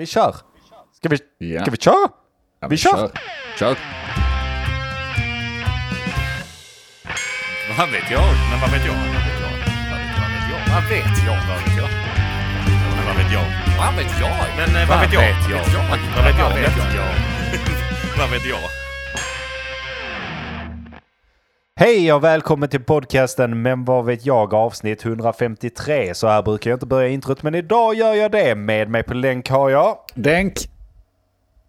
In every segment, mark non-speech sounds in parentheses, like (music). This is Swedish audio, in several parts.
Vi kör. Ska vi, Ja. ska vi köra? Ja, vi kör. Kör. Vad vet jag? Men vad vet jag? Vad vet jag? Vad vet jag? Men vad vet jag? Vad vet jag? Men eh, vad vet jag? Vad vet jag? Vad vet jag? Vad vet jag? Hej och välkommen till podcasten Men vad vet jag avsnitt 153. Så här brukar jag inte börja introt men idag gör jag det. Med mig på länk har jag... Denk.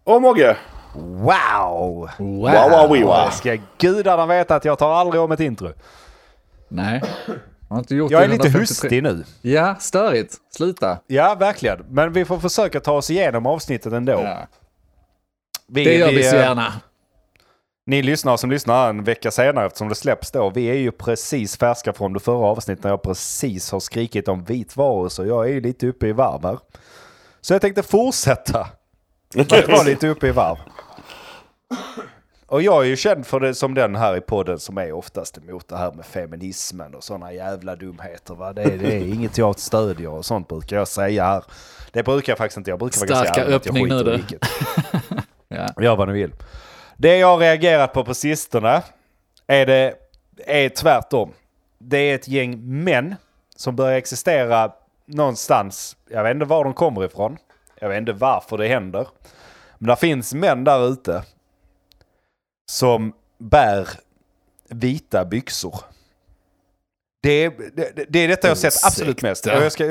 Och Mogge. Wow! Wow. Wow, wow, wow. Det ska gudarna veta att jag tar aldrig om ett intro. Nej. Jag har inte gjort Jag det är lite 153. hustig nu. Ja, störigt. Sluta. Ja, verkligen. Men vi får försöka ta oss igenom avsnittet ändå. Ja. Vi, Det gör vi så eh, gärna. Ni lyssnar som lyssnar en vecka senare eftersom det släpps då. Vi är ju precis färska från det förra avsnittet när jag precis har skrikit om vitvaror så jag är ju lite uppe i varv här. Så jag tänkte fortsätta att vara lite uppe i varv. Och jag är ju känd för det som den här i podden som är oftast emot det här med feminismen och sådana jävla dumheter. Va? Det, är, det är inget jag stödjer och sånt brukar jag säga här. Det brukar jag faktiskt inte. Jag brukar vara ganska Starka ärlig att jag öppning skiter nu, du. (laughs) Ja. Gör vad ni vill. Det jag har reagerat på på sistone är, det, är tvärtom. Det är ett gäng män som börjar existera någonstans. Jag vet inte var de kommer ifrån. Jag vet inte varför det händer. Men det finns män där ute som bär vita byxor. Det är, det, det är detta jag har sett absolut mest. Jag, ska,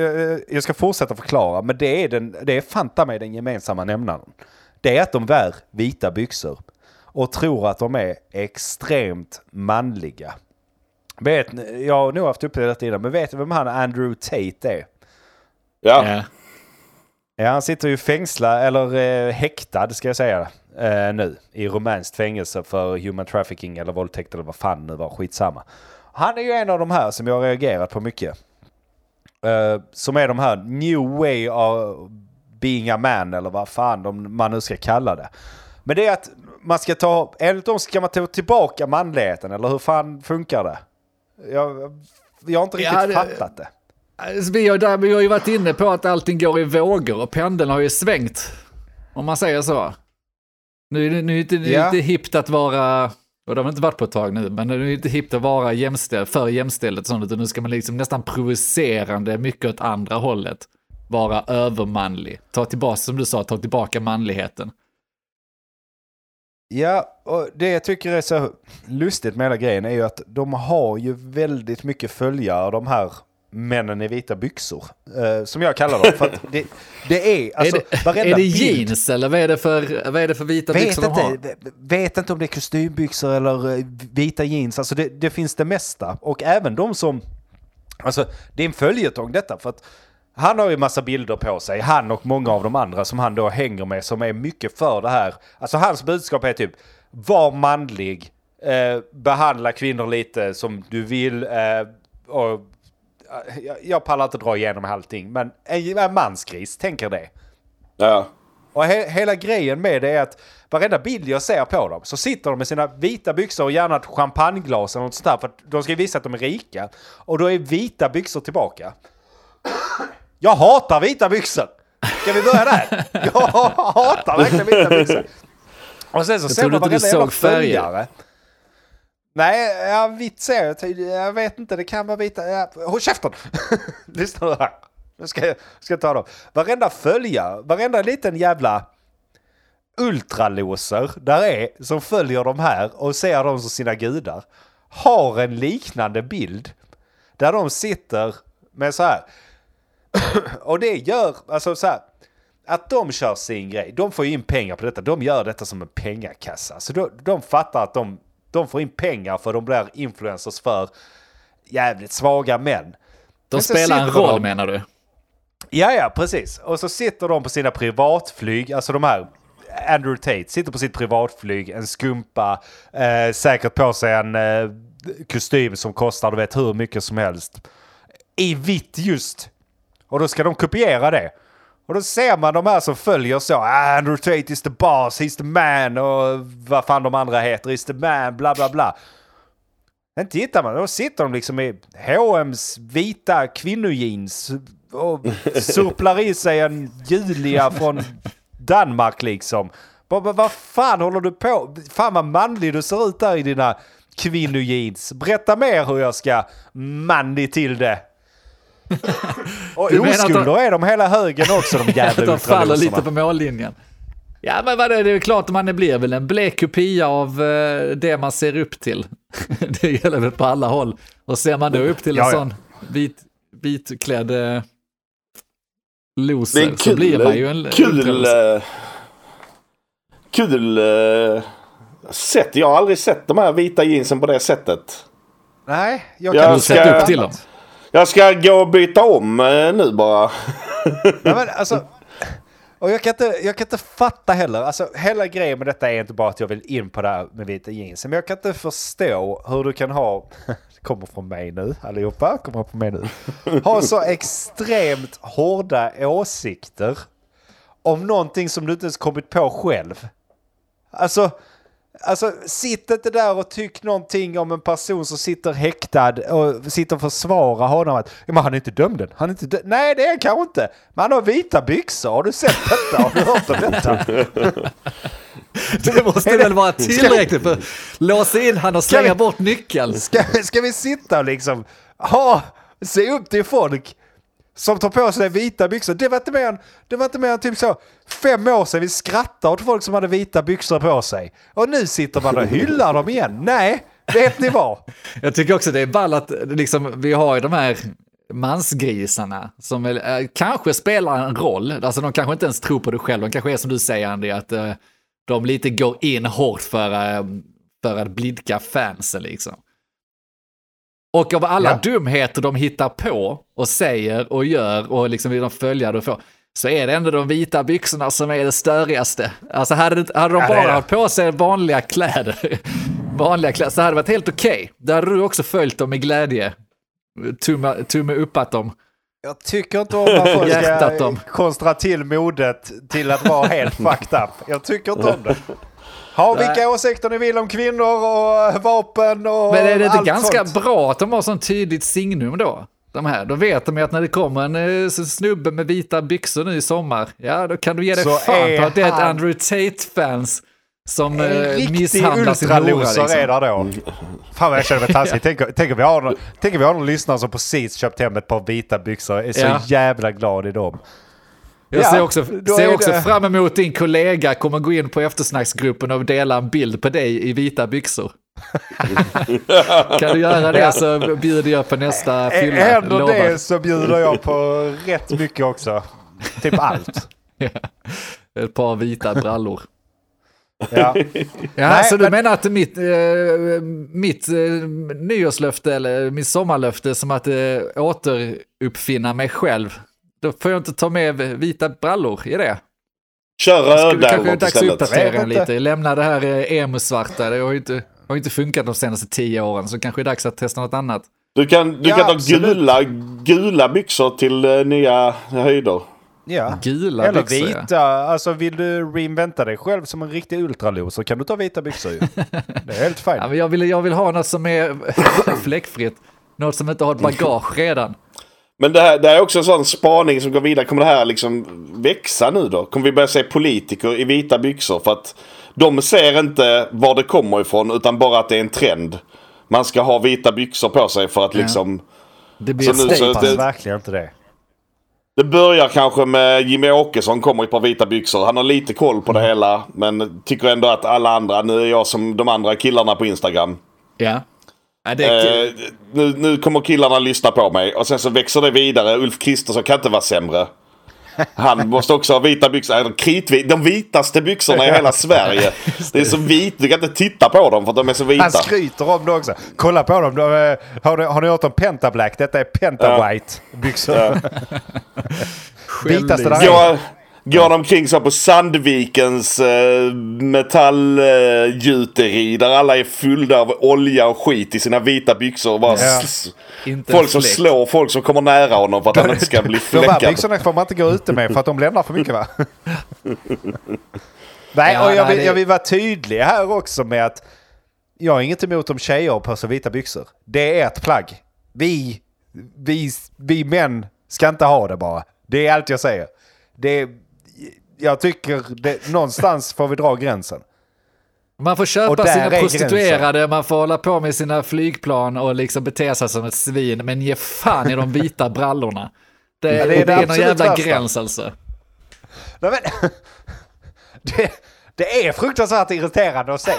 jag, ska fortsätta förklara, men det är, den, det är fanta med den gemensamma nämnaren. Det är att de bär vita byxor och tror att de är extremt manliga. Vet, ni- jag har nog haft upp det innan, men vet du vem han Andrew Tate är? Ja. Ja. Ja, han sitter ju fängslad, eller eh, häktad ska jag säga, eh, nu. I rumänskt fängelse för human trafficking eller våldtäkt eller vad fan det var, skitsamma. Han är ju en av de här som jag har reagerat på mycket. Eh, som är de här new way of being a man eller vad fan de, man nu ska kalla det. Men det är att man ska ta, enligt dem ska man ta tillbaka manligheten eller hur fan funkar det? Jag, jag har inte riktigt Ja, det- fattat det. Alltså, Vi har, där, vi har ju varit inne på att allting går i vågor och pendeln har ju svängt. Om man säger så. Nu är det, nu är det, nu är det Ja. inte hippt att vara, och det har inte varit på ett tag nu, men nu är det inte hippt att vara jämställd, för jämställt sånt, utan nu ska man liksom nästan provocerande mycket åt andra hållet. Vara övermanlig. Ta tillbaka, som du sa, ta tillbaka manligheten. Ja, och det jag tycker är så lustigt med hela grejen är ju att de har ju väldigt mycket följare, de här männen i vita byxor. eh, som jag kallar dem. För det, det är, (laughs) alltså är det, varenda är det bild- jeans eller vad är det för, vad är det för vita Vet byxor de har? inte, vet inte om det är kostymbyxor eller eh, vita jeans. Alltså det, det finns det mesta. Och även de som... Alltså det är en följetong detta. För att han har ju massa bilder på sig. Han och många av de andra som han då hänger med som är mycket för det här. Alltså hans budskap är typ var manlig. Eh, behandla kvinnor lite som du vill. Eh, och, eh, jag, jag pallar inte dra igenom allting. Men en, en mansgris tänker det. Ja. Och he hela grejen med det är att varenda bild jag ser på dem så sitter de med sina vita byxor och gärna ett champagneglas eller något sånt där för att de ska visa att de är rika. Och då är vita byxor tillbaka. Jag hatar vita byxor! Ska vi börja där? (laughs) Jag hatar verkligen vita byxor. Och sen så ser man varenda jävla följare. Nej, ja, vitt ser jag tydligen. Jag vet inte, det kan vara vita. Ja, håll käften! (laughs) Lyssna nu här. Nu ska jag, ska jag ta dem. Varenda följare, varenda liten jävla ultraloser där är som följer de här och ser dem som sina gudar har en liknande bild där de sitter med så här. (coughs) och det gör, alltså så här, att de kör sin grej, de får in pengar på detta, de gör detta som en pengakassa. Så de, de fattar att de, de får in pengar för de blir influencers för jävligt svaga män. De Men spelar en roll de- menar du? Ja, ja, precis. Och så sitter de på sina privatflyg, alltså de här Andrew Tate sitter på sitt privatflyg, en skumpa, eh, säkert på sig en eh, kostym som kostar du vet hur mycket som helst. I vitt just. Och då ska de kopiera det. Och då ser man de här som följer så. "Ah, Andrew Tate is the boss, he's the man och vad fan de andra heter, he's the man, bla bla bla. Sen tittar man, då sitter de liksom i H&M's vita kvinnojeans och (laughs) surplar i sig en Julia från Danmark liksom. Vad, vad fan håller du på? Fan vad manlig du ser ut där i dina kvinnojeans. Berätta mer hur jag ska manlig till det. (laughs) Och Du menar att de- oskulder är de hela högen också de jävla (laughs) de faller lite på mållinjen. Ja, men vad är det? det är klart att man blir väl en blek kopia av eh, det man ser upp till. (laughs) det gäller väl på alla håll. Och ser man då upp till en Ja, ja. sån vit, vitklädd eh, loser kul. så blir man ju en kul. ultraloser. eh, Kul eh, sätt. Jag har aldrig sett de här vita jeansen på det sättet. Nej, jag Jag kan Du inte ska- sätter säga upp till dem. Jag ska gå och byta om eh, nu bara. Nej, men (laughs) alltså, och jag kan, inte, jag kan inte fatta heller, alltså hela grejen med detta är inte bara att jag vill in på det här med vita jeans. Men jag kan inte förstå hur du kan ha, (laughs) det kommer från mig nu allihopa, kommer från mig nu. Ha så extremt hårda åsikter om någonting som du inte ens kommit på själv. Alltså, Alltså sitt inte där och tyck någonting om en person som sitter häktad och sitter och försvarar honom. Att, men han är inte dömd än. Han är inte dö- Nej det är han kanske inte. Men han har vita byxor. Har du sett detta? Har du hört om detta? (laughs) Det måste väl vara tillräckligt för låsa in han och slänga vi- bort nyckeln. Ska, ska vi sitta och liksom ha, se upp till folk som tar på sig vita byxor? Det var inte mer än, det var inte mer än typ så fem år sedan vi skrattade åt folk som hade vita byxor på sig. Och nu sitter man och hyllar dem igen. Nej, vet ni vad? (laughs) Jag tycker också det är ball att liksom, vi har ju de här mansgrisarna som väl, eh, kanske spelar en roll. Alltså de kanske inte ens tror på det själv. De kanske är som du säger Andy, att eh, de lite går in hårt för, eh, för att blidka fansen liksom. Och av alla Ja. dumheter de hittar på och säger och gör och liksom vill de följa det får, så är det ändå de vita byxorna som är det störigaste. Alltså hade, hade de Ja, bara det. haft på sig vanliga kläder, (laughs) vanliga kläder, så hade det varit helt okej. Då hade du också följt dem med glädje. Tumme, tumme upp att dem. Jag tycker inte om att folk ska konstra till modet till att vara helt (laughs) fucked up. Jag tycker inte om det. Ha Nej. vilka åsikter ni vill om kvinnor och (laughs) vapen och Men är det inte ganska sånt. bra att de har sånt tydligt signum då? De här, då vet de ju att när det kommer en eh, snubbe med vita byxor nu i sommar, ja då kan du ge dig fan på att det är ett Andrew Tate-fans som misshandlar sin hora. ultraloser är Liksom. där då. Fan vad jag känner mig (laughs) taskig. Tänk, tänk, om vi har någon, tänk om vi har någon lyssnare som precis köpt hem ett par vita byxor. Är så Ja. jävla glad i dem. Jag Ja, ser också, då ser också det- fram emot din kollega kommer gå in på eftersnacksgruppen och dela en bild på dig i vita byxor. (laughs) kan du göra det så bjuder jag på nästa fylla. Händer lovar. det så bjuder jag på rätt mycket också. Typ allt. (laughs) Ett par vita brallor. Ja. Ja, Nej, så du men- menar att mitt, eh, mitt eh, nyårslöfte eller mitt sommarlöfte är som att eh, återuppfinna mig själv. Då får jag inte ta med vita brallor i det. Kör röda kanske är över dags att istället. uppdatera lite. Lämna det här eh, emo-svarta. Det har ju inte, har ju inte funkat de senaste tio åren, så kanske är det dags att testa något annat. Du kan, du Ja, kan ta gula, gula byxor till eh, nya höjder. ja. Gula Eller byxor, ja. vita. Alltså vill du reinventa dig själv som en riktig ultraloser kan du ta vita byxor ju. (laughs) Det är helt fint. Ja, men jag, vill, jag vill ha något som är (coughs) fläckfritt. Något som inte har ett bagage redan. Men det här, det här är också en sån spaning som går vidare. Kommer det här liksom växa nu då? Kommer vi börja se politiker i vita byxor? För att de ser inte var det kommer ifrån utan bara att det är en trend. Man ska ha vita byxor på sig för att liksom... Det blir Så nu så- det- verkligen inte det. Det börjar kanske med Jimmy Åkesson kommer i ett par vita byxor. Han har lite koll på det hela. Men tycker ändå att alla andra, nu är jag som de andra killarna på Instagram. Ja. Ja det är, Eh, nu, nu kommer killarna lyssna på mig. Och sen så växer det vidare. Ulf Kristersson kan inte vara sämre. Han måste också ha vita byxor. Kritvit, de vitaste byxorna i hela Sverige. Det är så vit, du kan inte titta på dem för att de är så vita. Han skryter om det också. Kolla på dem. De, eh, har, ni, har ni hört om Penta Black? Detta är Penta Ja. White byxor. (laughs) Vitaste där Skällning. Går, de omkring så på Sandvikens eh, metallgjuteri där alla är fyllda av olja och skit i sina vita byxor. Och bara Ja. folk som slår folk som kommer nära honom för att han inte ska bli (laughs) De här fläckad. byxorna får man inte gå ute med för att de lämnar för mycket va? (laughs) nej, och jag vill, jag vill vara tydlig här också med att jag har inget emot om tjejer på sig vita byxor. Det är ett plagg. Vi, vi, vi män ska inte ha det bara. Det är allt jag säger. Det är, jag tycker det, någonstans får vi dra gränsen. Man får köpa sina prostituerade, man får hålla på med sina flygplan och liksom bete sig som ett svin, men ge fan i de vita brallorna. Det, Ja, det, är det är, någon jävla värsta. gräns alltså. Nej, men, (laughs) det, det är fruktansvärt irriterande att se.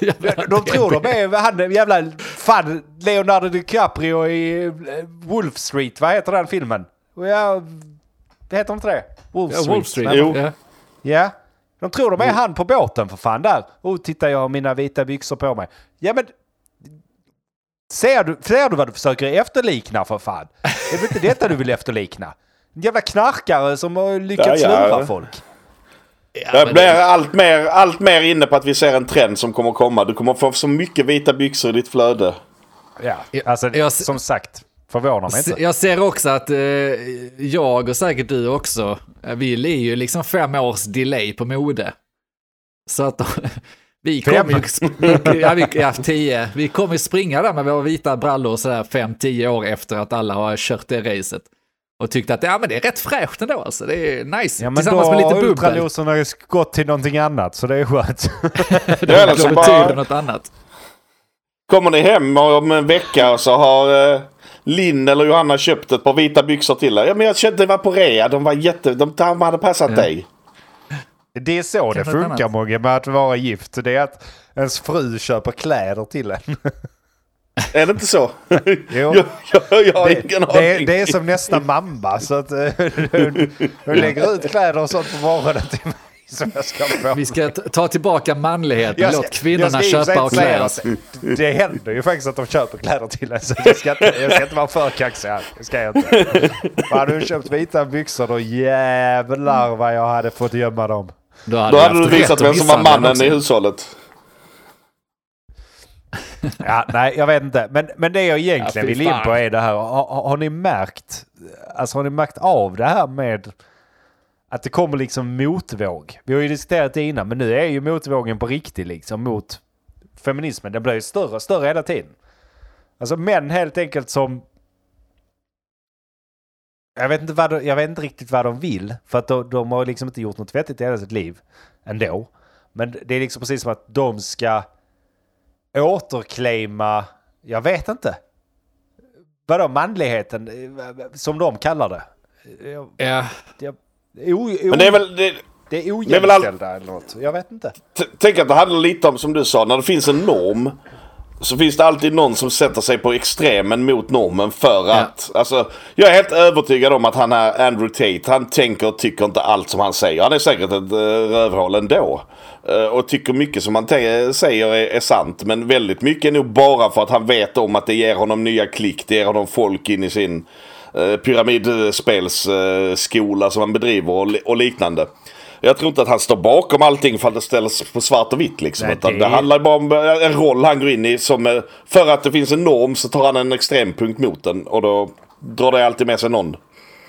(laughs) De, de tror de är han jävla fan Leonardo DiCaprio i eh, Wolf Street. Vad heter den filmen? Ja, det heter inte det? Wolf Ja, Street. Wall Street. Men- Jo. Ja. Ja. De tror de är han på båten för fan där. Oh, titta jag har mina vita byxor på mig. Ja men... Ser du, ser du vad du försöker efterlikna för fan? Det är väl inte detta du vill efterlikna? En jävla knarkare som har lyckats Ja, ja. lura folk. Jag blir allt mer, allt mer inne på att vi ser en trend som kommer komma. Du kommer få så mycket vita byxor i ditt flöde. Ja, alltså jag- som sagt, förvånar mig inte. Jag ser också att eh, jag och säkert du också, eh, vi är ju liksom fem års delay på mode. Så att (laughs) vi kommer ju, ja, vi, ja, tio. Vi kommer springa där med våra vita brallor sådär fem, tio år efter att alla har kört det racet. Och tyckte att ja, men det är rätt fräscht ändå alltså. Det är nice. Ja, men då Tillsammans med lite har bubbel. ultraloserna gått till någonting annat, så det är skönt. (laughs) Det Eller så betyder bara något annat. kommer ni hem om en vecka och så har eh, Linn eller Johanna köpt ett par vita byxor till er. Ja men jag köpte, det var på rea. De var jätte... De, de hade passat dig. Det är så det funkar. Mogge med att vara gift. Det är att ens fru köper kläder till en. (laughs) Är det inte så? (laughs) Jo. jag, jag, jag har Det, ingen det, är, aning. det är som nästa mamma. Så att, eh, (laughs) du lägger ut kläder och sånt på morgonen till mig (laughs) som jag ska få. Vi ska ta tillbaka manligheten, ska- låt kvinnorna köpa och klä oss. Det, det händer ju faktiskt att de köper kläder till en. Så jag ska inte, jag ska inte vara för kaxig här. Det ska jag inte. Hade du köpt vita byxor då jävlar vad jag hade fått gömma dem. Då hade, Då hade du visat vem som var mannen också. i hushållet. (laughs) Ja, nej, jag vet inte. Men, men det jag egentligen Ja, vill in på är det här. Har, har, har ni märkt, alltså har ni märkt av det här med att det kommer liksom motvåg? Vi har ju diskuterat det innan, men nu är ju motvågen på riktigt liksom mot feminismen. Den blir ju större och större hela tiden. Alltså män helt enkelt som... Jag vet inte, vad de, jag vet inte riktigt vad de vill. För att de, de har liksom inte gjort något vettigt i hela sitt liv ändå. Men det är liksom precis som att de ska återclaima, jag vet inte. Vadå manligheten, som de kallar det? Jag- Ja, jag- O, o, Men det är väl... Det, det är det är väl all- ojämställda eller något. Jag vet inte. T- Tänk att det handlar lite om som du sa, när det finns en norm så finns det alltid någon som sätter sig på extremen mot normen för Ja. att... Alltså, jag är helt övertygad om att han är Andrew Tate. Han tänker och tycker inte allt som han säger. Han är säkert ett uh, rövhål ändå. Uh, och tycker mycket som han säger är, är sant. Men väldigt mycket är nog bara för att han vet om att det ger honom nya klick. Det ger honom folk in i sin pyramidspelsskola som han bedriver och, li- och liknande. Jag tror inte att han står bakom allting för att det ställs på svart och vitt liksom. Nej, det- det handlar bara om eh, en roll han går in i. Som, eh, för att det finns en norm så tar han en extrempunkt mot den. Och då drar det alltid med sig någon.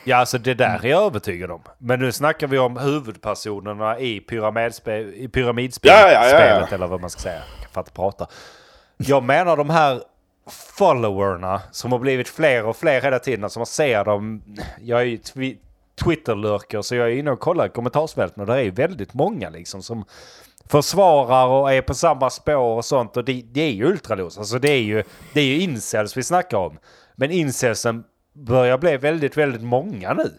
Ja, alltså det där är jag övertygad om. Men nu snackar vi om huvudpersonerna i, pyramidspel, i pyramidspelet. Ja, ja, ja, Eller vad man ska säga. Jag kan prata. Jag menar de här followerna som har blivit fler och fler hela tiden. Som man ser dem. Jag är ju twi- Twitter-lurker så jag är inne och kollar kommentarsfälten och det är ju väldigt många liksom som försvarar och är på samma spår och sånt. Och det, det är ju ultralos. Alltså det är ju, det är ju incels vi snackar om. Men incelsen börjar bli väldigt, väldigt många nu.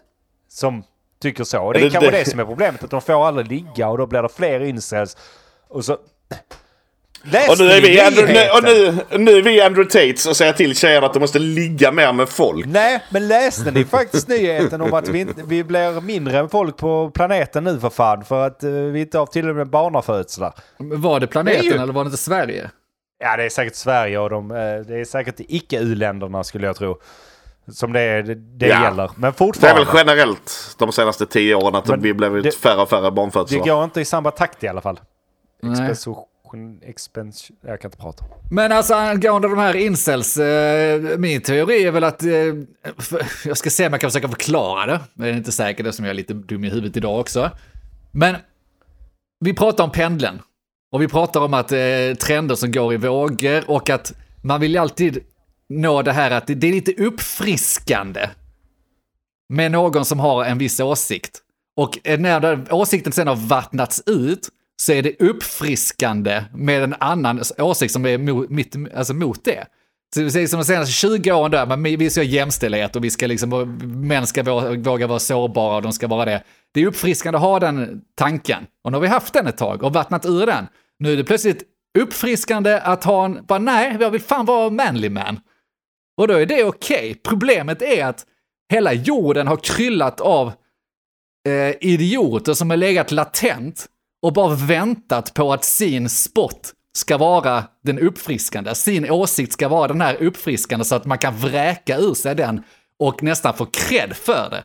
Som tycker så. Och det är det- kanske det- det som är problemet. Att de får aldrig ligga och då blir det fler incels. Och så... Läs Och nu är vi, Andrew, nu, och nu, nu är vi Andrew Tates och säger till tjejerna att de måste ligga mer med folk. Nej, men läste ni faktiskt nyheten om att vi, inte, vi blir mindre folk på planeten nu för fan? För att eh, vi inte har tillräckligt med barnafödslar. var det planeten Det ju- eller var det inte Sverige? Ja, det är säkert Sverige och de, eh, det är säkert icke-u-länderna skulle jag tro. Som det, är, det, det Ja. gäller. Men Det är fortfarande. väl generellt de senaste tio åren att Men vi blivit det- färre och färre det barnfödslar. går inte i samma takt i alla fall. Nej. Expansion... Jag kan inte prata. Men alltså angående de här incels, eh, min teori är väl att, eh, för, jag ska se om jag kan försöka förklara det, men jag är inte säker eftersom jag är lite dum i huvudet idag också. Men vi pratar om pendeln och vi pratar om att eh, trender som går i vågor och att man vill ju alltid nå det här att det, det är lite uppfriskande med någon som har en viss åsikt. Och när den åsikten sen har vattnats ut så är det uppfriskande med en annan åsikt som är mot, mitt, alltså mot det. Så det är som de senaste 20 åren där, men vi ska ha jämställdhet och vi ska liksom, män ska våga, våga vara sårbara och de ska vara det. Det är uppfriskande att ha den tanken. Och nu har vi haft den ett tag och vattnat ur den. Nu är det plötsligt uppfriskande att ha en, bara nej, jag vill fan vara manly man. Och då är det okej. Okay. Problemet är att hela jorden har kryllat av eh, idioter som har legat latent och bara väntat på att sin spot ska vara den uppfriskande. Sin åsikt ska vara den här uppfriskande så att man kan vräka ur sig den och nästan få cred för det.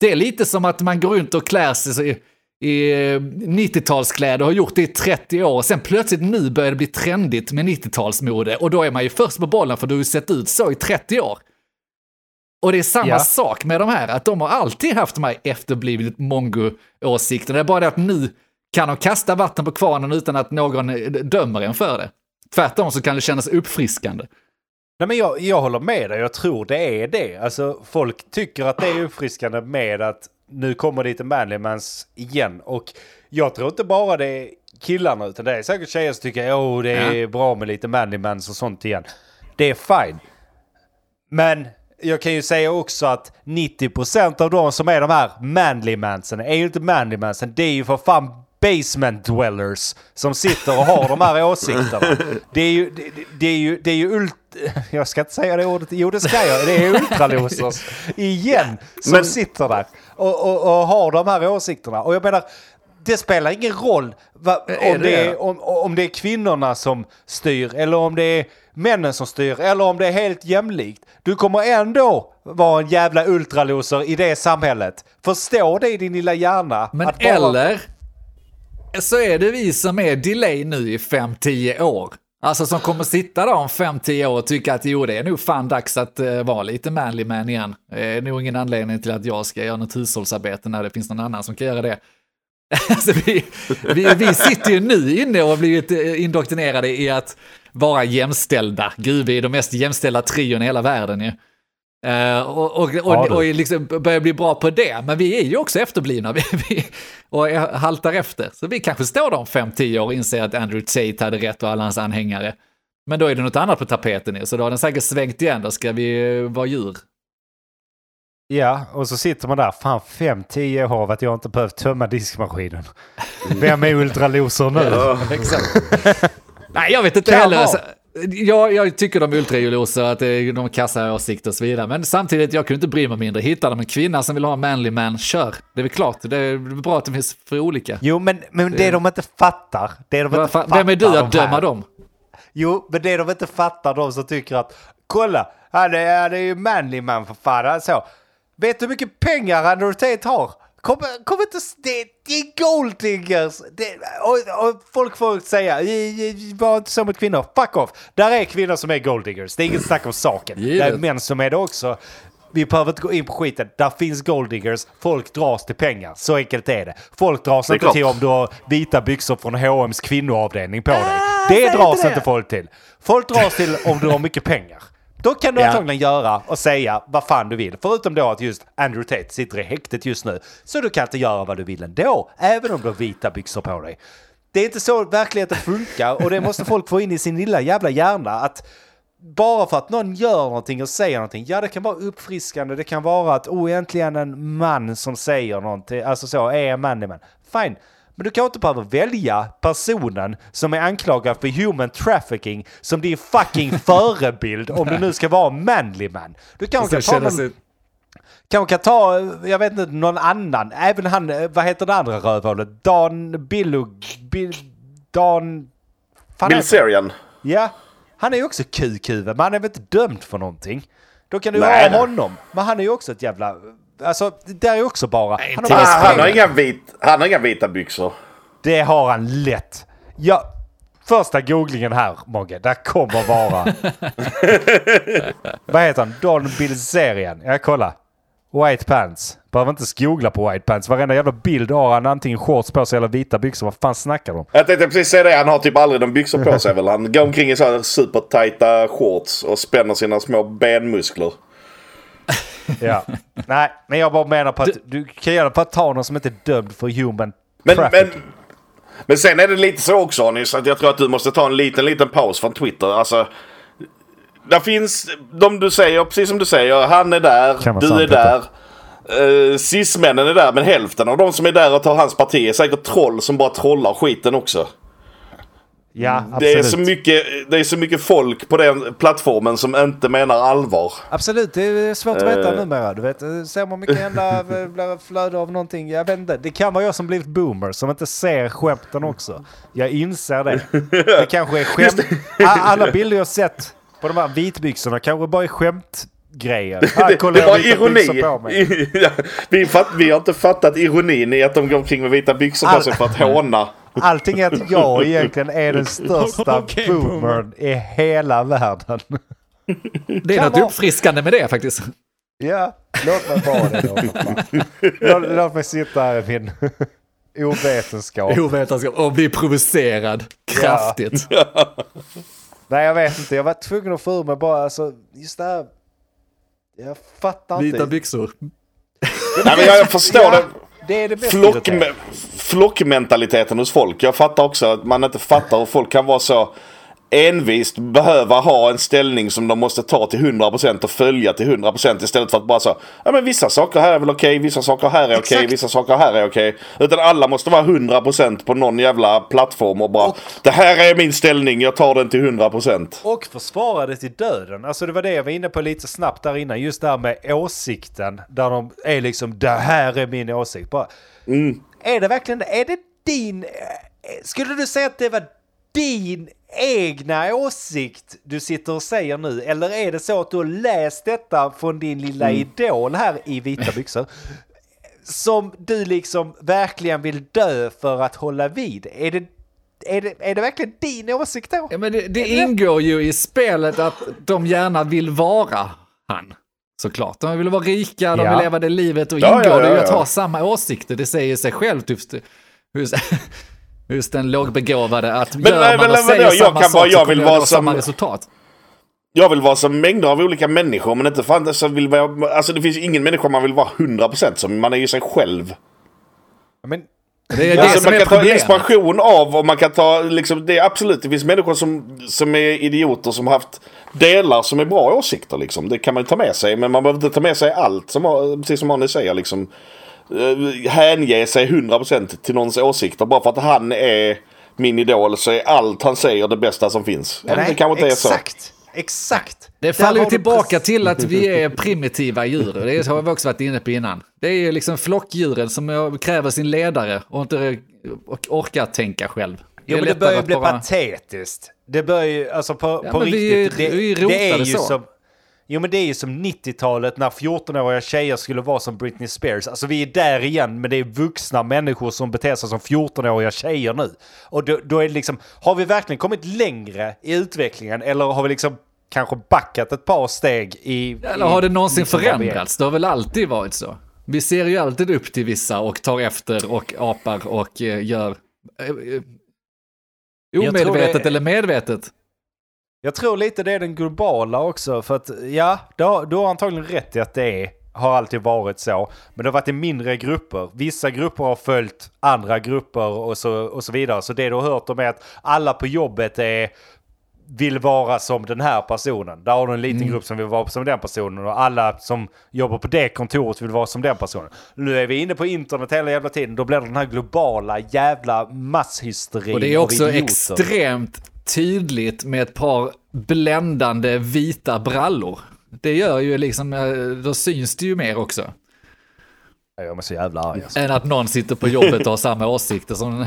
Det är lite som att man går runt och klär sig i, i 90-talskläder och har gjort det i 30 år och sen plötsligt nu börjar det bli trendigt med 90-talsmode och då är man ju först på bollen för du har ju sett ut så i 30 år. Och det är samma ja. sak med de här, att de har alltid haft de här efterblivet mongo-åsikterna. Det är bara det att nu kan de kasta vatten på kvarnen utan att någon dömer en för det. Tvärtom så kan det kännas uppfriskande. Nej, men jag, jag håller med dig, jag tror det är det. Alltså, folk tycker att det är uppfriskande med att nu kommer det lite manlymans igen. Och jag tror inte bara det är killarna, utan det är säkert tjejer som tycker att det är ja. bra med lite manlymans och sånt igen. Det är fine. Men jag kan ju säga också att 90% av de som är de här manlymansen är ju inte manlymansen. Det är ju för fan basement dwellers som sitter och har de här åsikterna. Det är ju, det, det är ju, det är ju ult... Jag ska inte säga det ordet, jo det ska jag. Det är ultralosers (laughs) igen som Men... sitter där och, och, och har de här åsikterna. Och jag menar, det spelar ingen roll va, om, det är, om, om det är kvinnorna som styr eller om det är männen som styr eller om det är helt jämlikt. Du kommer ändå vara en jävla ultraloser i det samhället. Förstå det i din lilla hjärna. Men bara... eller så är det vi som är delay nu i 5-10 år. Alltså som kommer sitta där om 5-10 år och tycka att jo, det är nog fan dags att uh, vara lite manly man igen. Det är nog ingen anledning till att jag ska göra något hushållsarbete när det finns någon annan som kan göra det. (laughs) alltså, vi, vi, vi sitter ju nu inne och har blivit eh, indoktrinerade i att vara jämställda. Gud, vi är de mest jämställda trion i hela världen ju. Uh, och, och, och, och liksom börjar bli bra på det. Men vi är ju också efterblivna (laughs) vi, vi, och haltar efter. Så vi kanske står där om 5-10 år och inser att Andrew Tate hade rätt och alla hans anhängare. Men då är det något annat på tapeten nu, så då har den säkert svängt igen. Då ska vi vara djur. Ja, och så sitter man där. Fan, 5-10 år av att jag inte behövt tömma diskmaskinen. Vem är ultraloser nu? (laughs) Nej, jag vet inte heller. Ja, jag tycker de är ultrajulosa, att de har kassa åsikter och så vidare. Men samtidigt, jag kunde inte bry mig mindre. Hittar de en kvinna som vill ha en manly man, kör. Det är väl klart, det är bra att det finns för olika. Jo, men, men det de inte fattar, det de inte fattar Vem är du att döma dem? Jo, men det de inte fattar, de som tycker att kolla, han är, han är ju manly man för fan. Alltså, vet du hur mycket pengar Andrew Tate har? Kom, kom inte... Det, det är golddiggers! Det, och, och, folk får säga, var inte så mot kvinnor. Fuck off! Där är kvinnor som är golddiggers. Det är inget snack om saken. Det är män som är det också. Vi behöver inte gå in på skiten. Där finns golddiggers. Folk dras till pengar. Så enkelt är det. Folk dras det inte klart. till om du har vita byxor från H&M's kvinnoavdelning på dig. Ah, det dras inte folk till. Folk dras till om du har mycket pengar. Då kan du ja. antagligen göra och säga vad fan du vill. Förutom då att just Andrew Tate sitter i häktet just nu. Så du kan inte göra vad du vill ändå, även om du har vita byxor på dig. Det är inte så verkligheten funkar och det måste folk få in i sin lilla jävla hjärna. Att bara för att någon gör någonting och säger någonting, ja det kan vara uppfriskande, det kan vara att oh äntligen en man som säger någonting, alltså så, är en man i man. Fine, men du kan inte behöva välja personen som är anklagad för human trafficking som din fucking (laughs) förebild om du nu ska vara manly man. Du kanske kan ta någon... Sig... Kanske kan ta, jag vet inte, någon annan. Även han, vad heter det andra rövhålet? Dan Billug... Bill, Dan... Bilzerian. Ja. Han är ju också kukhuvud, men han är väl inte dömd för någonting. Då kan du nej, ha honom. Men han är ju också ett jävla Alltså, det där är också bara... Nej, han, har han, har inga vit, han har inga vita byxor. Det har han lätt. Ja, första googlingen här, Mogge. Där kommer vara... (laughs) Vad heter han? Don Bilzerian. Ja, kolla. White pants. Behöver inte googla på white pants. Varenda jävla bild har han antingen shorts på sig eller vita byxor. Vad fan snackar de Jag tänkte precis säga det. Han har typ aldrig de byxor på sig (laughs) väl. Han går omkring i så här supertajta shorts och spänner sina små benmuskler. (laughs) Ja. Nej, men jag bara menar på att du kan göra på att ta någon som inte är dömd för human Men, trafficking. men, men sen är det lite så också Anis, att jag tror att du måste ta en liten, liten paus från Twitter. Alltså, där finns de du säger, precis som du säger, han är där, du sant, är där. Uh, Cis-männen är där, men hälften av de som är där och tar hans parti är säkert troll som bara trollar skiten också. Ja, absolut. Det är, så mycket, det är så mycket folk på den plattformen som inte menar allvar. Absolut, det är svårt att veta Eh. numera. Du vet, ser man mycket hända (laughs) blir flöde av någonting. Jag vet inte. Det kan vara jag som blivit boomer som inte ser skämten också. Jag inser det. Det kanske är skämt. (laughs) Alla bilder jag sett på de här vitbyxorna kanske bara är skämtgrejer. (laughs) Här, Det, var ironi. på mig. Ja, vi, fatt, vi har inte fattat ironin i att de går omkring med vita byxor på sig för att håna. Allting är att jag egentligen är den (laughs) största Okej, boomern i hela världen. Det är Kan något vara. uppfriskande med det faktiskt. Ja, låt mig vara det då. Låt, låt mig sitta här i min ovetenskap. Ovetenskap och bli provocerad kraftigt. Nej, jag vet inte. Jag var tvungen att få ur mig bara, alltså, just det här. Jag fattar Vita inte. byxor. Nej, men jag, jag förstår Ja, det. det är det mest Flock. Flockmentaliteten hos folk. Jag fattar också att man inte fattar hur folk kan vara så envist behöva ha en ställning som de måste ta till 100% och följa till 100% istället för att bara så ja men vissa saker här är väl okej, vissa saker här är okej, vissa saker här är okej. Utan alla måste vara 100% på någon jävla plattform och bara det här är min ställning, jag tar den till 100%. Och försvara det till döden. Alltså det var det jag var inne på lite snabbt där innan. Just det här med åsikten. Där de är liksom, det här är min åsikt. Bara, Är det verkligen det? Är det din... eh, Skulle du säga att det var din egna åsikt du sitter och säger nu? Eller är det så att du har läst detta från din lilla idol här i vita byxor? Som du liksom verkligen vill dö för att hålla vid? Är det, är det, är det verkligen din åsikt då? Ja, men det, det ingår ju i spelet att de gärna vill vara han. Såklart. De vill vara rika, de Ja. vill leva det livet och Ja, ingår ja, det ju ja, att ja. ha samma åsikter. Det säger sig självt just, just, just den lågbegåvade att Men, gör nej, man men, och men, säger jag samma kan sak bara- så jag vill det vara vara samma som- resultat. Jag vill vara som mängder av olika människor men inte fan så vill vara, alltså det finns ingen människa man vill vara 100% som. Man är ju sig själv. Men Det är det alltså, som man är kan ta problemet. inspiration av och man kan ta liksom, det är absolut, det finns människor som, som är idioter som har haft delar som är bra åsikter liksom. Det kan man ta med sig men man behöver inte ta med sig allt som, precis som Arne säger liksom. eh, Hänge sig 100% till någons åsikter bara för att han är min idol så är allt han säger det bästa som finns. Ja, det kanske inte är så. exakt, exakt. Det faller ju tillbaka precis- till att vi är (laughs) primitiva djur. Det har vi också varit inne på innan. Det är ju liksom flockdjuren som kräver sin ledare och inte orkar tänka själv. Jo, men det börjar att bli bara- patetiskt. Det börjar ju, alltså på, Ja, på vi riktigt. vi det, det är ju så. som... Jo men det är ju som 90-talet när 14-åriga tjejer skulle vara som Britney Spears. Alltså vi är där igen men det är vuxna människor som beter sig som 14-åriga tjejer nu. Och då, då är det liksom, har vi verkligen kommit längre i utvecklingen eller har vi liksom kanske backat ett par steg i... Eller har det någonsin förändrats? Det har väl alltid varit så. Vi ser ju alltid upp till vissa och tar efter och apar och eh, gör eh, eh, omedvetet det- eller medvetet. Jag tror lite det är den globala också. För att ja, du har, du har antagligen rätt i att det är, har alltid varit så. Men det har varit i mindre grupper. Vissa grupper har följt andra grupper och så, och så vidare. Så det du har hört om är att alla på jobbet är vill vara som den här personen. Där har du en liten grupp som vill vara som den personen och alla som jobbar på det kontoret vill vara som den personen. Nu är vi inne på internet hela jävla tiden. Då blir det den här globala jävla masshysterin Och det är också extremt tydligt med ett par bländande vita brallor. Det gör ju liksom, eh, då syns det ju mer också. Jag är så jävla arg alltså. Än att någon sitter på jobbet och har samma åsikter som...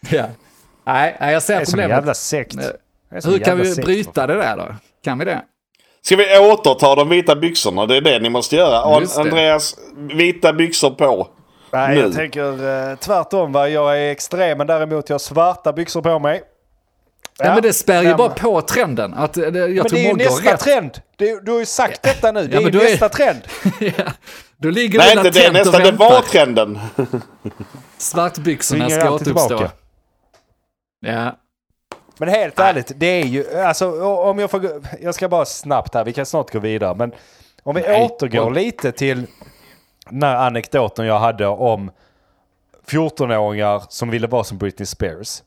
(laughs) ja. Nej, nej, jag Det ser är som en problemet. jävla sekt. Det Hur kan vi sekt, bryta det där då? Kan vi det? Ska vi återta de vita byxorna? Det är det ni måste göra. Det. Andreas, vita byxor på. Nej, nu. jag tänker eh, tvärtom. Va? Jag är extrem, men däremot jag har svarta byxor på mig. Ja, men det spär ju bara på trenden. Att, eh, det- jag Men tror det är ju nästa rätt. trend. Det, du har ju sagt detta nu. Det Ja, är men ju då är- nästa trend. (laughs) ja. Då ligger Nej, det inte det. och det var trenden. (laughs) Svartbyxorna ska återuppstå. tillbaka. Ja. Men helt ärligt, det är ju, alltså om jag får, jag ska bara snabbt här, vi kan snart gå vidare, men om vi Nej. återgår lite till den här anekdoten jag hade om 14-åringar som ville vara som Britney Spears.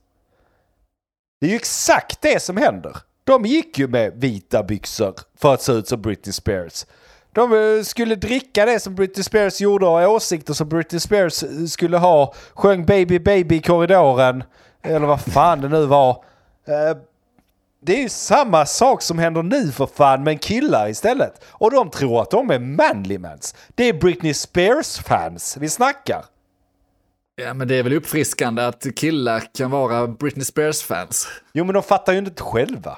Det är ju exakt det som händer. De gick ju med vita byxor för att se ut som Britney Spears. De eh, skulle dricka det som Britney Spears gjorde och åsikter som Britney Spears eh, skulle ha. Sjöng Baby Baby i korridoren. Eller vad fan det nu var. Eh, Det är ju samma sak som händer nu för fan med killar istället. Och de tror att de är manly mans. Det är Britney Spears-fans vi snackar. Ja, men det är väl uppfriskande att killar kan vara Britney Spears-fans. Jo men de fattar ju inte själva.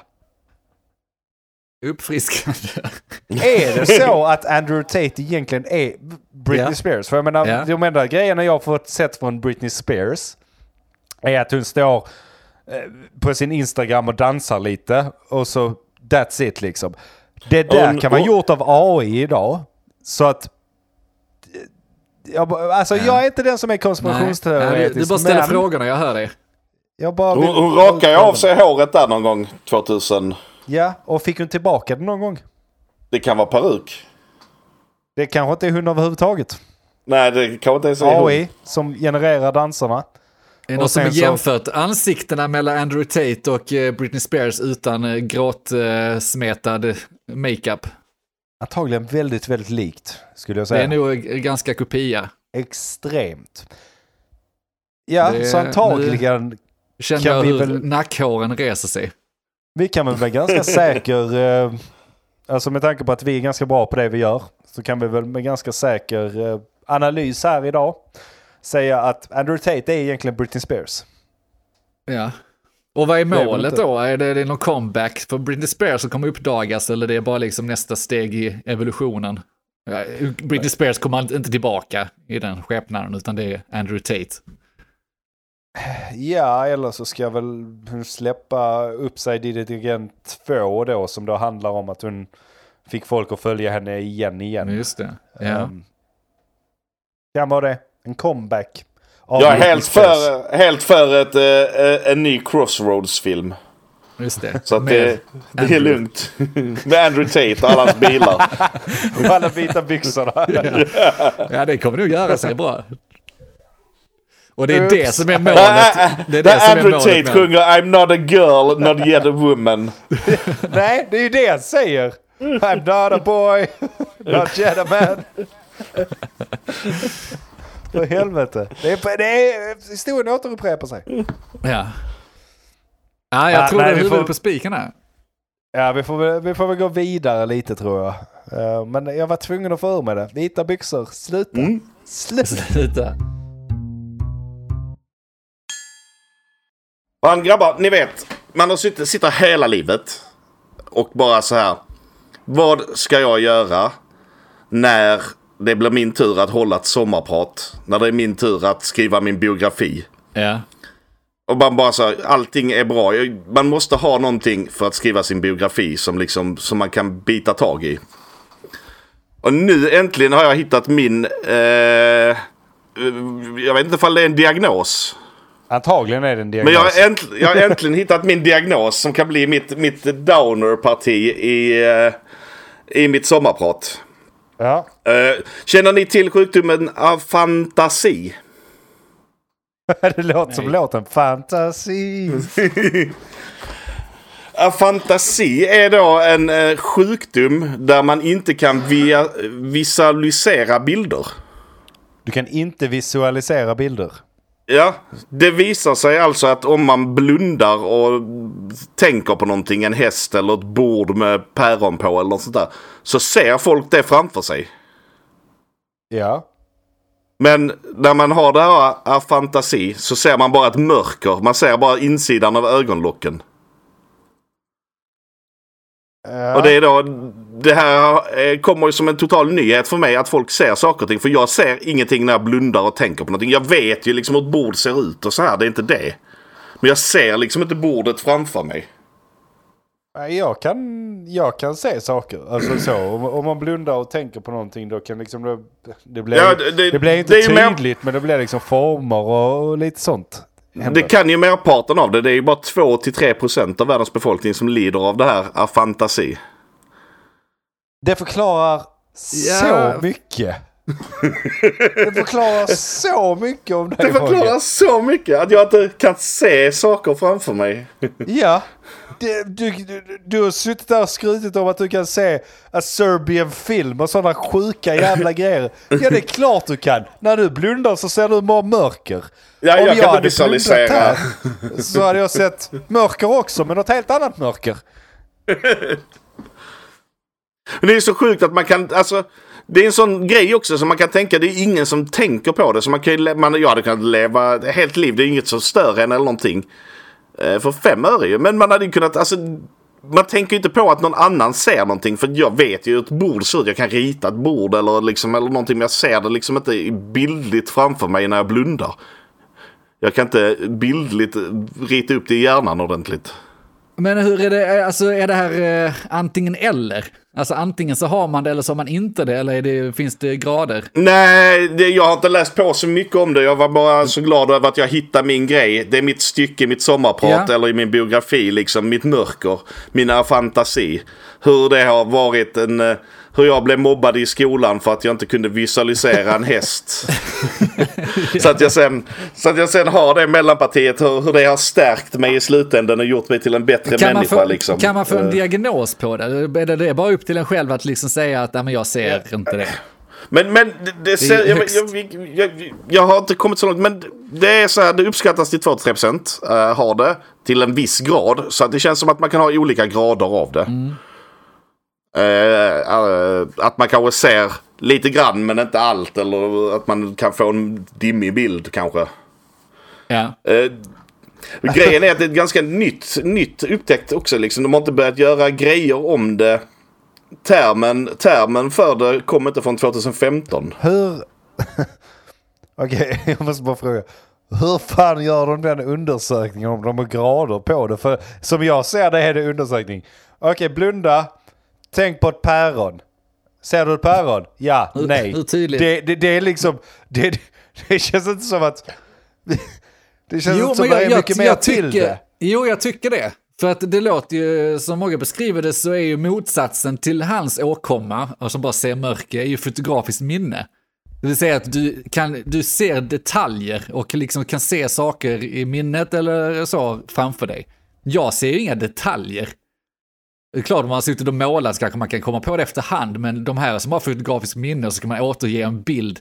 Uppfriskande. Är det så (laughs) att Andrew Tate egentligen är Britney Ja. Spears? För jag menar, Ja. de enda grejerna jag har fått sett från Britney Spears är att hon står eh, på sin Instagram och dansar lite och så that's it liksom. Det där Hon- kan vara hon- gjort av AI idag. Så att... Jag, bara- alltså jag är inte den som är Nej, konspirationsteoretisk. du bara ställer men frågorna, jag hör dig. Jag bara Hon, hon rakar ju av sig håret där någon gång 2000. Ja, och fick hon tillbaka det någon gång? Det kan vara peruk. Det kanske inte är hon överhuvudtaget. Nej, det kanske inte ens är hon. AI som genererar danserna. Är det Och någon som har sen så- jämfört ansiktena mellan Andrew Tate och eh, Britney Spears utan eh, gråtsmetad makeup? Antagligen väldigt, väldigt likt skulle jag Det är säga. nog eh, ganska kopia. Extremt. Ja, Det- så antagligen. Känner Kan jag vi hur väl- nackhåren reser sig. Vi kan väl med ganska (laughs) säker, eh, alltså med tanke på att vi är ganska bra på det vi gör, så kan vi väl med ganska säker eh, analys här idag säga att Andrew Tate är egentligen Britney Spears. Ja. Och vad är väl målet då? Är det, är det någon comeback för Britney Spears som kommer uppdagas eller det är bara liksom nästa steg i evolutionen? Britney Spears kommer inte tillbaka i den skepnaden utan det är Andrew Tate. Ja, eller så ska väl hon släppa Upside Did It Again 2 då, som då handlar om att hon fick folk att följa henne igen igen. Just det. Ja. Ehm, kan vara det. En comeback. av Jag är helt för, helt för ett, eh, en ny Crossroads-film. Just det. Så att det, det är lugnt. (laughs) Med Andrew Tate och alla hans bilar. (laughs) Och alla vita byxorna. (laughs) Ja, det kommer nog göra sig bra. Och det är Oops. det som är målet. Det är det Där som är Andrew målet Tate sjunger I'm not a girl, not yet a woman. Nej, det är ju det jag säger. I'm not a boy, not yet a man. För helvete. Det är, det är, historien återupprepar sig. Ja. Ja, jag Ah, tror nej, det är vi huvudet får- på spiken här. Ja, vi får, vi får väl gå vidare lite tror jag. Eh, men jag var tvungen att få ur med det. Vita byxor, sluta. Sluta. Sluta. Man grabbar, ni vet. Man har suttit, sitter hela livet. Och bara så här. Vad ska jag göra när det blir min tur att hålla ett sommarprat? När det är min tur att skriva min biografi. Ja. Och man bara så här, allting är bra. Man måste ha någonting för att skriva sin biografi som liksom, som man kan bita tag i. Och nu äntligen har jag hittat min, eh, jag vet inte ifall det är en diagnos. Antagligen är det en diagnos. Men jag har, äntligen, jag har äntligen hittat min diagnos som kan bli mitt, mitt downer-parti i, eh, i mitt sommarprat. Ja. Eh, känner ni till sjukdomen afantasi? (laughs) det låter som låten Fantasy. Afantasi (laughs) är då en eh, sjukdom där man inte kan via, visualisera bilder. Du kan inte visualisera bilder. Ja, det visar sig alltså att om man blundar och tänker på någonting, en häst eller ett bord med päron på eller något sånt där. Så ser folk det framför sig. Ja. Men när man har det här afantasi så ser man bara ett mörker. Man ser bara insidan av ögonlocken. ja. Och det är då, det här eh, kommer ju som en total nyhet för mig att folk ser saker och ting. För jag ser ingenting när jag blundar och tänker på någonting. Jag vet ju liksom hur ett bord ser ut och så här, det är inte det. Men jag ser liksom inte bordet framför mig. Nej, Jag kan, jag kan se saker. Alltså så. Om, om man blundar och tänker på någonting då kan liksom det, det blir, Ja, det, det- blir inte det ju mer- tydligt men det blir liksom former och, lite sånt. händer. Det kan ju merparten av det. Det är ju bara 2-3% av världens befolkning som lider av det här afantasi. Det förklarar Ja. så mycket. det förklarar så mycket om dig Det förklarar Roger. så mycket att jag inte kan se saker framför mig. Ja. Du, du, du har suttit där och skrutit om att du kan se a Serbian film och sådana sjuka jävla grejer. Ja det är klart du kan. När du blundar så ser du bara mörker. Ja, Om jag kan inte hade visualisera. här, Så hade jag sett mörker också, men något helt annat mörker. (laughs) Men det är så sjukt att man kan, alltså. Det är en sån grej också som man kan tänka, det är ingen som tänker på det. Så man kan ju, man, jag hade kunnat leva ett helt liv, det är inget som stör en eller någonting. Eh, för fem öre ju. Men man hade ju kunnat, alltså. Man tänker ju inte på att någon annan ser någonting. För jag vet ju hur ett bord ser ut. Jag kan rita ett bord eller, liksom, eller någonting. Men jag ser det liksom inte bildligt framför mig när jag blundar. Jag kan inte bildligt rita upp det i hjärnan ordentligt. Men hur är det, alltså är det här eh, antingen eller? Alltså antingen så har man det eller så har man inte det, eller är det, finns det grader? Nej, det, jag har inte läst på så mycket om det. Jag var bara så glad över att jag hittade min grej. Det är mitt stycke, mitt sommarprat Ja. eller i min biografi, liksom mitt mörker, mina fantasi. Hur det har varit en... eh, Hur jag blev mobbad i skolan för att jag inte kunde visualisera en häst. (laughs) så, att jag sen, så att jag sen har det mellanpartiet, hur, hur det har stärkt mig i slutändan och gjort mig till en bättre Kan människa. få, liksom. kan man få en Eh. diagnos på det? Är det, det är bara upp till en själv att liksom säga att Nej, men jag ser inte det? Men, men det, det, ser, jag, jag, jag, jag har inte kommit så långt. Men det är så här, det uppskattas till 2-3% uh, har det. Till en viss grad. Så att det känns som att man kan ha olika grader av det. Eh, eh, att man kanske ser lite grann men inte allt. Eller att man kan få en dimmig bild kanske. Ja. Eh, grejen är att det är ett ganska nytt, nytt upptäckt också. Liksom. De har inte börjat göra grejer om det. Termen, termen för det kom inte från 2015. Hur... (laughs) Okej, jag måste bara fråga. Hur fan gör de den undersökningen om de har grader på det? För som jag ser det är det undersökning. Okej, blunda. Tänk på ett päron. Ser du ett päron? Ja, Hur- nej. hur tydligt? Det, det, det är liksom... Det, det känns inte som att... Det känns inte som att det är mycket mer till tycker, det. Jo, jag tycker det. För att det låter ju, som många beskriver det, så är ju motsatsen till hans åkomma, och som bara ser mörker, är ju fotografiskt minne. Det vill säga att du, kan, du ser detaljer och liksom kan se saker i minnet eller så framför dig. Jag ser ju inga detaljer. Det är klart, om man har suttit och målat så kanske man kan komma på det efterhand, men de här som har fotografiskt minne så kan man återge en bild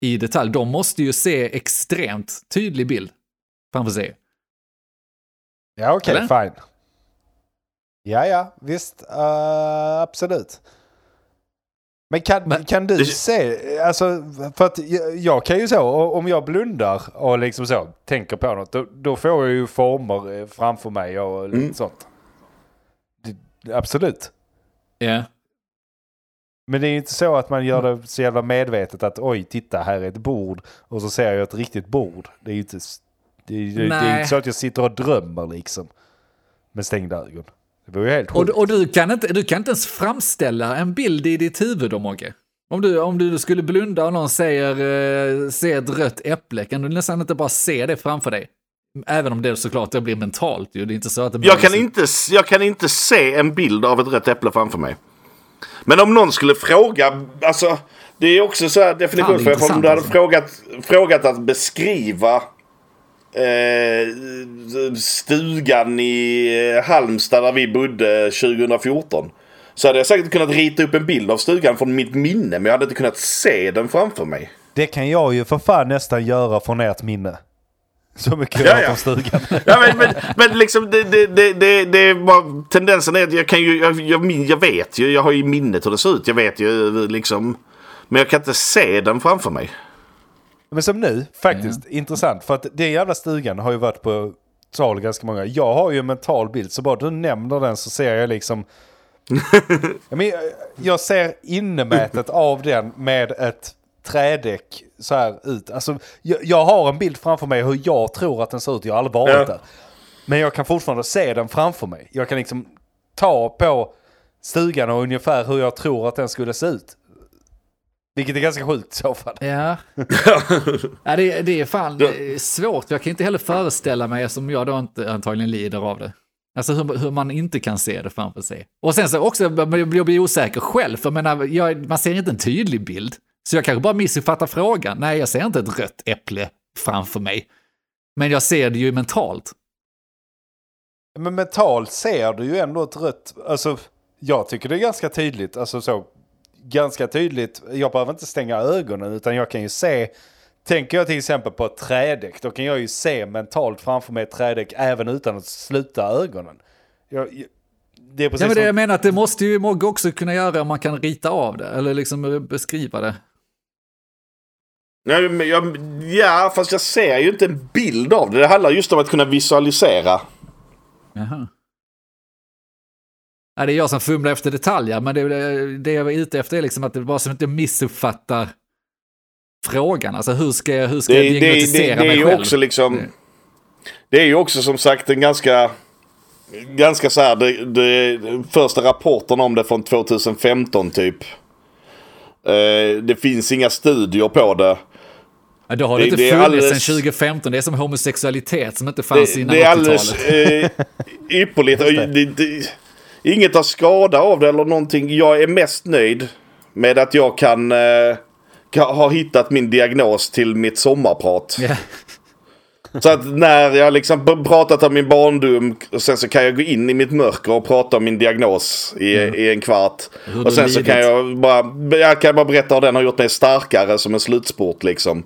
i detalj, de måste ju se extremt tydlig bild framför sig. Ja, okej, Eller? fine. Ja, ja, visst. eh, absolut. Men kan, Men- kan du Det- se, alltså, för att jag, jag kan ju så, om jag blundar och liksom så, tänker på något, då, då får jag ju former eh, framför mig och lite Mm. sånt. Absolut. Ja. Men det är ju inte så att man gör det så jävla medvetet att oj, titta här är ett bord och så ser jag ett riktigt bord. Det är ju inte, det är, det, är inte så att jag sitter och drömmer liksom. Med stängda ögon. Det var ju helt Och, sjukt. och du, kan inte, du kan inte ens framställa en bild i ditt huvud då, Mogge. Om du, om du skulle blunda och någon säger eh, se ett rött äpple, kan du nästan inte bara se det framför dig? Även om det såklart det blir mentalt ju. Det är inte så att det Jag kan, målas- inte, jag kan inte se en bild av ett rött äpple framför mig. Men om någon skulle fråga, alltså det är också så här definitionsfråga. Fan, Om du hade intressant, frågat, frågat att beskriva eh, stugan i eh, Halmstad där vi bodde 2014. Så hade jag säkert kunnat rita upp en bild av stugan från mitt minne men jag hade inte kunnat se den framför mig. Det kan jag ju för fan nästan göra från ert minne. Så mycket Ja, ja. om stugan. (laughs) Ja, men, men, men liksom det, det, det, det, det är bara, tendensen är att jag kan ju, jag, jag, min- jag vet ju, jag har ju minnet hur det ser ut. Jag vet ju liksom. Men jag kan inte se den framför mig. Men som nu, faktiskt, intressant. För att den jävla stugan har ju varit på tal ganska många. Jag har ju en mental bild, så bara du nämner den så ser jag liksom... (laughs) jag, men, jag ser innemätet av den med ett trädäck så här ut. Alltså, jag, jag har en bild framför mig hur jag tror att den ser ut. Jag har aldrig varit Ja. där. Men jag kan fortfarande se den framför mig. Jag kan liksom ta på stugan och ungefär hur jag tror att den skulle se ut. Vilket är ganska sjukt i så fall. Ja. (laughs) ja det, det är fan det är svårt. Jag kan inte heller föreställa mig, som jag då inte antagligen lider av det. Alltså hur, hur man inte kan se det framför sig. Och sen så också, jag blir jag blir osäker själv, för jag menar, jag, man ser inte en tydlig bild. Så jag kanske bara missuppfattar frågan. Nej, jag ser inte ett rött äpple framför mig. Men jag ser det ju mentalt. Men mentalt ser du ju ändå ett rött... Alltså, jag tycker det är ganska tydligt. Alltså så, ganska tydligt. Jag behöver inte stänga ögonen utan jag kan ju se... Tänker jag till exempel på ett trädäck, då kan jag ju se mentalt framför mig ett trädäck även utan att sluta ögonen. Jag, jag- det är precis Ja, men det som- jag menar att det måste ju Mogge också kunna göra om man kan rita av det, eller liksom beskriva det. Nej, men jag, ja, fast jag ser ju inte en bild av det. Det handlar just om att kunna visualisera. Jaha. Ja, det är jag som fumlar efter detaljer, men det, det jag är ute efter är liksom att det bara som inte missuppfattar frågan. Alltså hur ska jag, hur ska Det, jag det, diagnostisera det är mig ju själv? också liksom... Det- är ju också som sagt en ganska... Ganska så här, det, det, första rapporten om det från 2015 typ. Eh, det finns inga studier på det. Ja, då har det, det- inte funnits alldeles- sedan 2015. Det är som homosexualitet som inte fanns Det, innan det är 80-talet. alldeles eh, ypperligt. Det, det, inget har skada av det eller någonting. Jag är mest nöjd med att jag kan... Eh, kan- har hittat min diagnos till mitt sommarprat. Ja. Så att när jag liksom pratat om min barndom och sen så kan jag gå in i mitt mörker och prata om min diagnos i, i en kvart. Hur Och sen så kan jag bara, jag kan bara berätta hur den har gjort mig starkare som en slutsport liksom.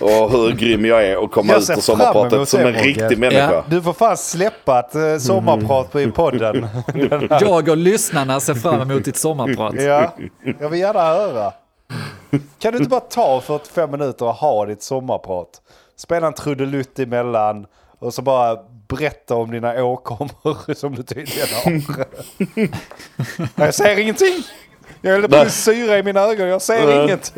Och hur grym jag är och komma ut ser ur sommarpratet som en riktig människa. Ja. Du får fan släppa ett eh, sommarprat på i podden. (laughs) Jag och lyssnarna ser fram emot ditt sommarprat. ja, jag vill gärna höra. Kan du inte bara ta 45 minuter och ha ditt sommarprat? Spela en trudelutt emellan och så bara berätta om dina åkommor (laughs) som du tydligen har. (laughs) jag ser ingenting. Jag håller på syra i mina ögon, jag ser Nej. inget.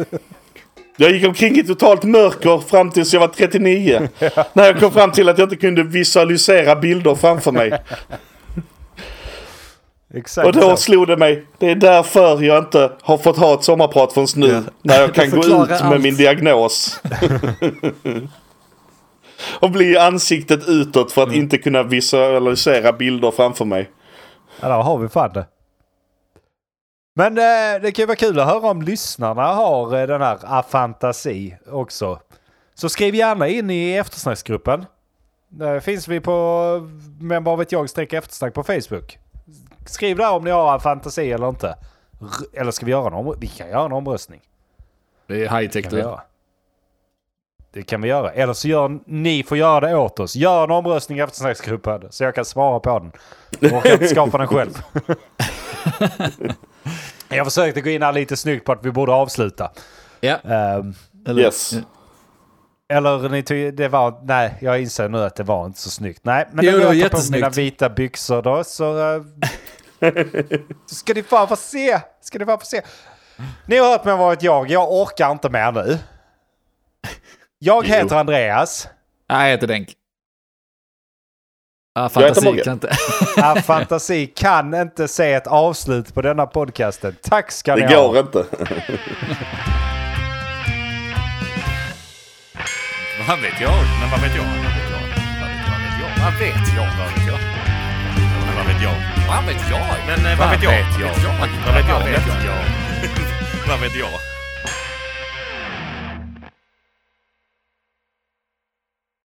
Jag gick omkring i totalt mörker fram tills jag var 39. När jag kom fram till att jag inte kunde visualisera bilder framför mig. Exakt Och då så. slog det mig. Det är därför jag inte har fått ha ett sommarprat förrän nu. När jag kan gå ut med allt. min diagnos. (laughs) och bli ansiktet utåt för att Mm. inte kunna visualisera bilder framför mig. Ja, där har vi fan det. Men eh, det kan ju vara kul att höra om lyssnarna har eh, den här afantasi också. Så skriv gärna in i eftersnacksgruppen. Där finns vi på Men vad vet jag streck eftersnack på Facebook. Skriv där om ni har fantasi eller inte. R- eller ska vi göra en omröstning? Vi kan göra en omröstning. Det är high tech Kan vi du. göra. Det kan vi göra. Eller så gör ni får göra det åt oss. Gör en omröstning i eftersnacksgruppen så jag kan svara på den. Jag orkar inte skapa den själv. (laughs) jag försökte gå in här lite snyggt på att vi borde avsluta. Ja. Ehm, Eller, Yes. eller ni det var... Nej, jag inser nu att det var inte så snyggt. Nej, men Jo, det var tar på jättesnyggt. mina vita byxor då så... Uh, (laughs) ska ni fan få se! Ska ni fan få se! Ni har hört mig varit jag. Jag orkar inte mer nu. Jag Jo. heter Andreas. Nej, jag heter Denk. Jag heter fantasi Mogge. kan inte... Ja, fantasi kan inte se ett avslut på denna podcasten. Tack ska ni Det ha. går inte. Vad vet jag? Men vad vet jag? Vad vet jag? Vad vet jag? Vad vet jag? Vad vet jag? Men vad vet jag? Vad vet jag? Men eh, vad vet jag? Vad vet jag? Vad vet jag? Vad vet jag? Vad vet jag?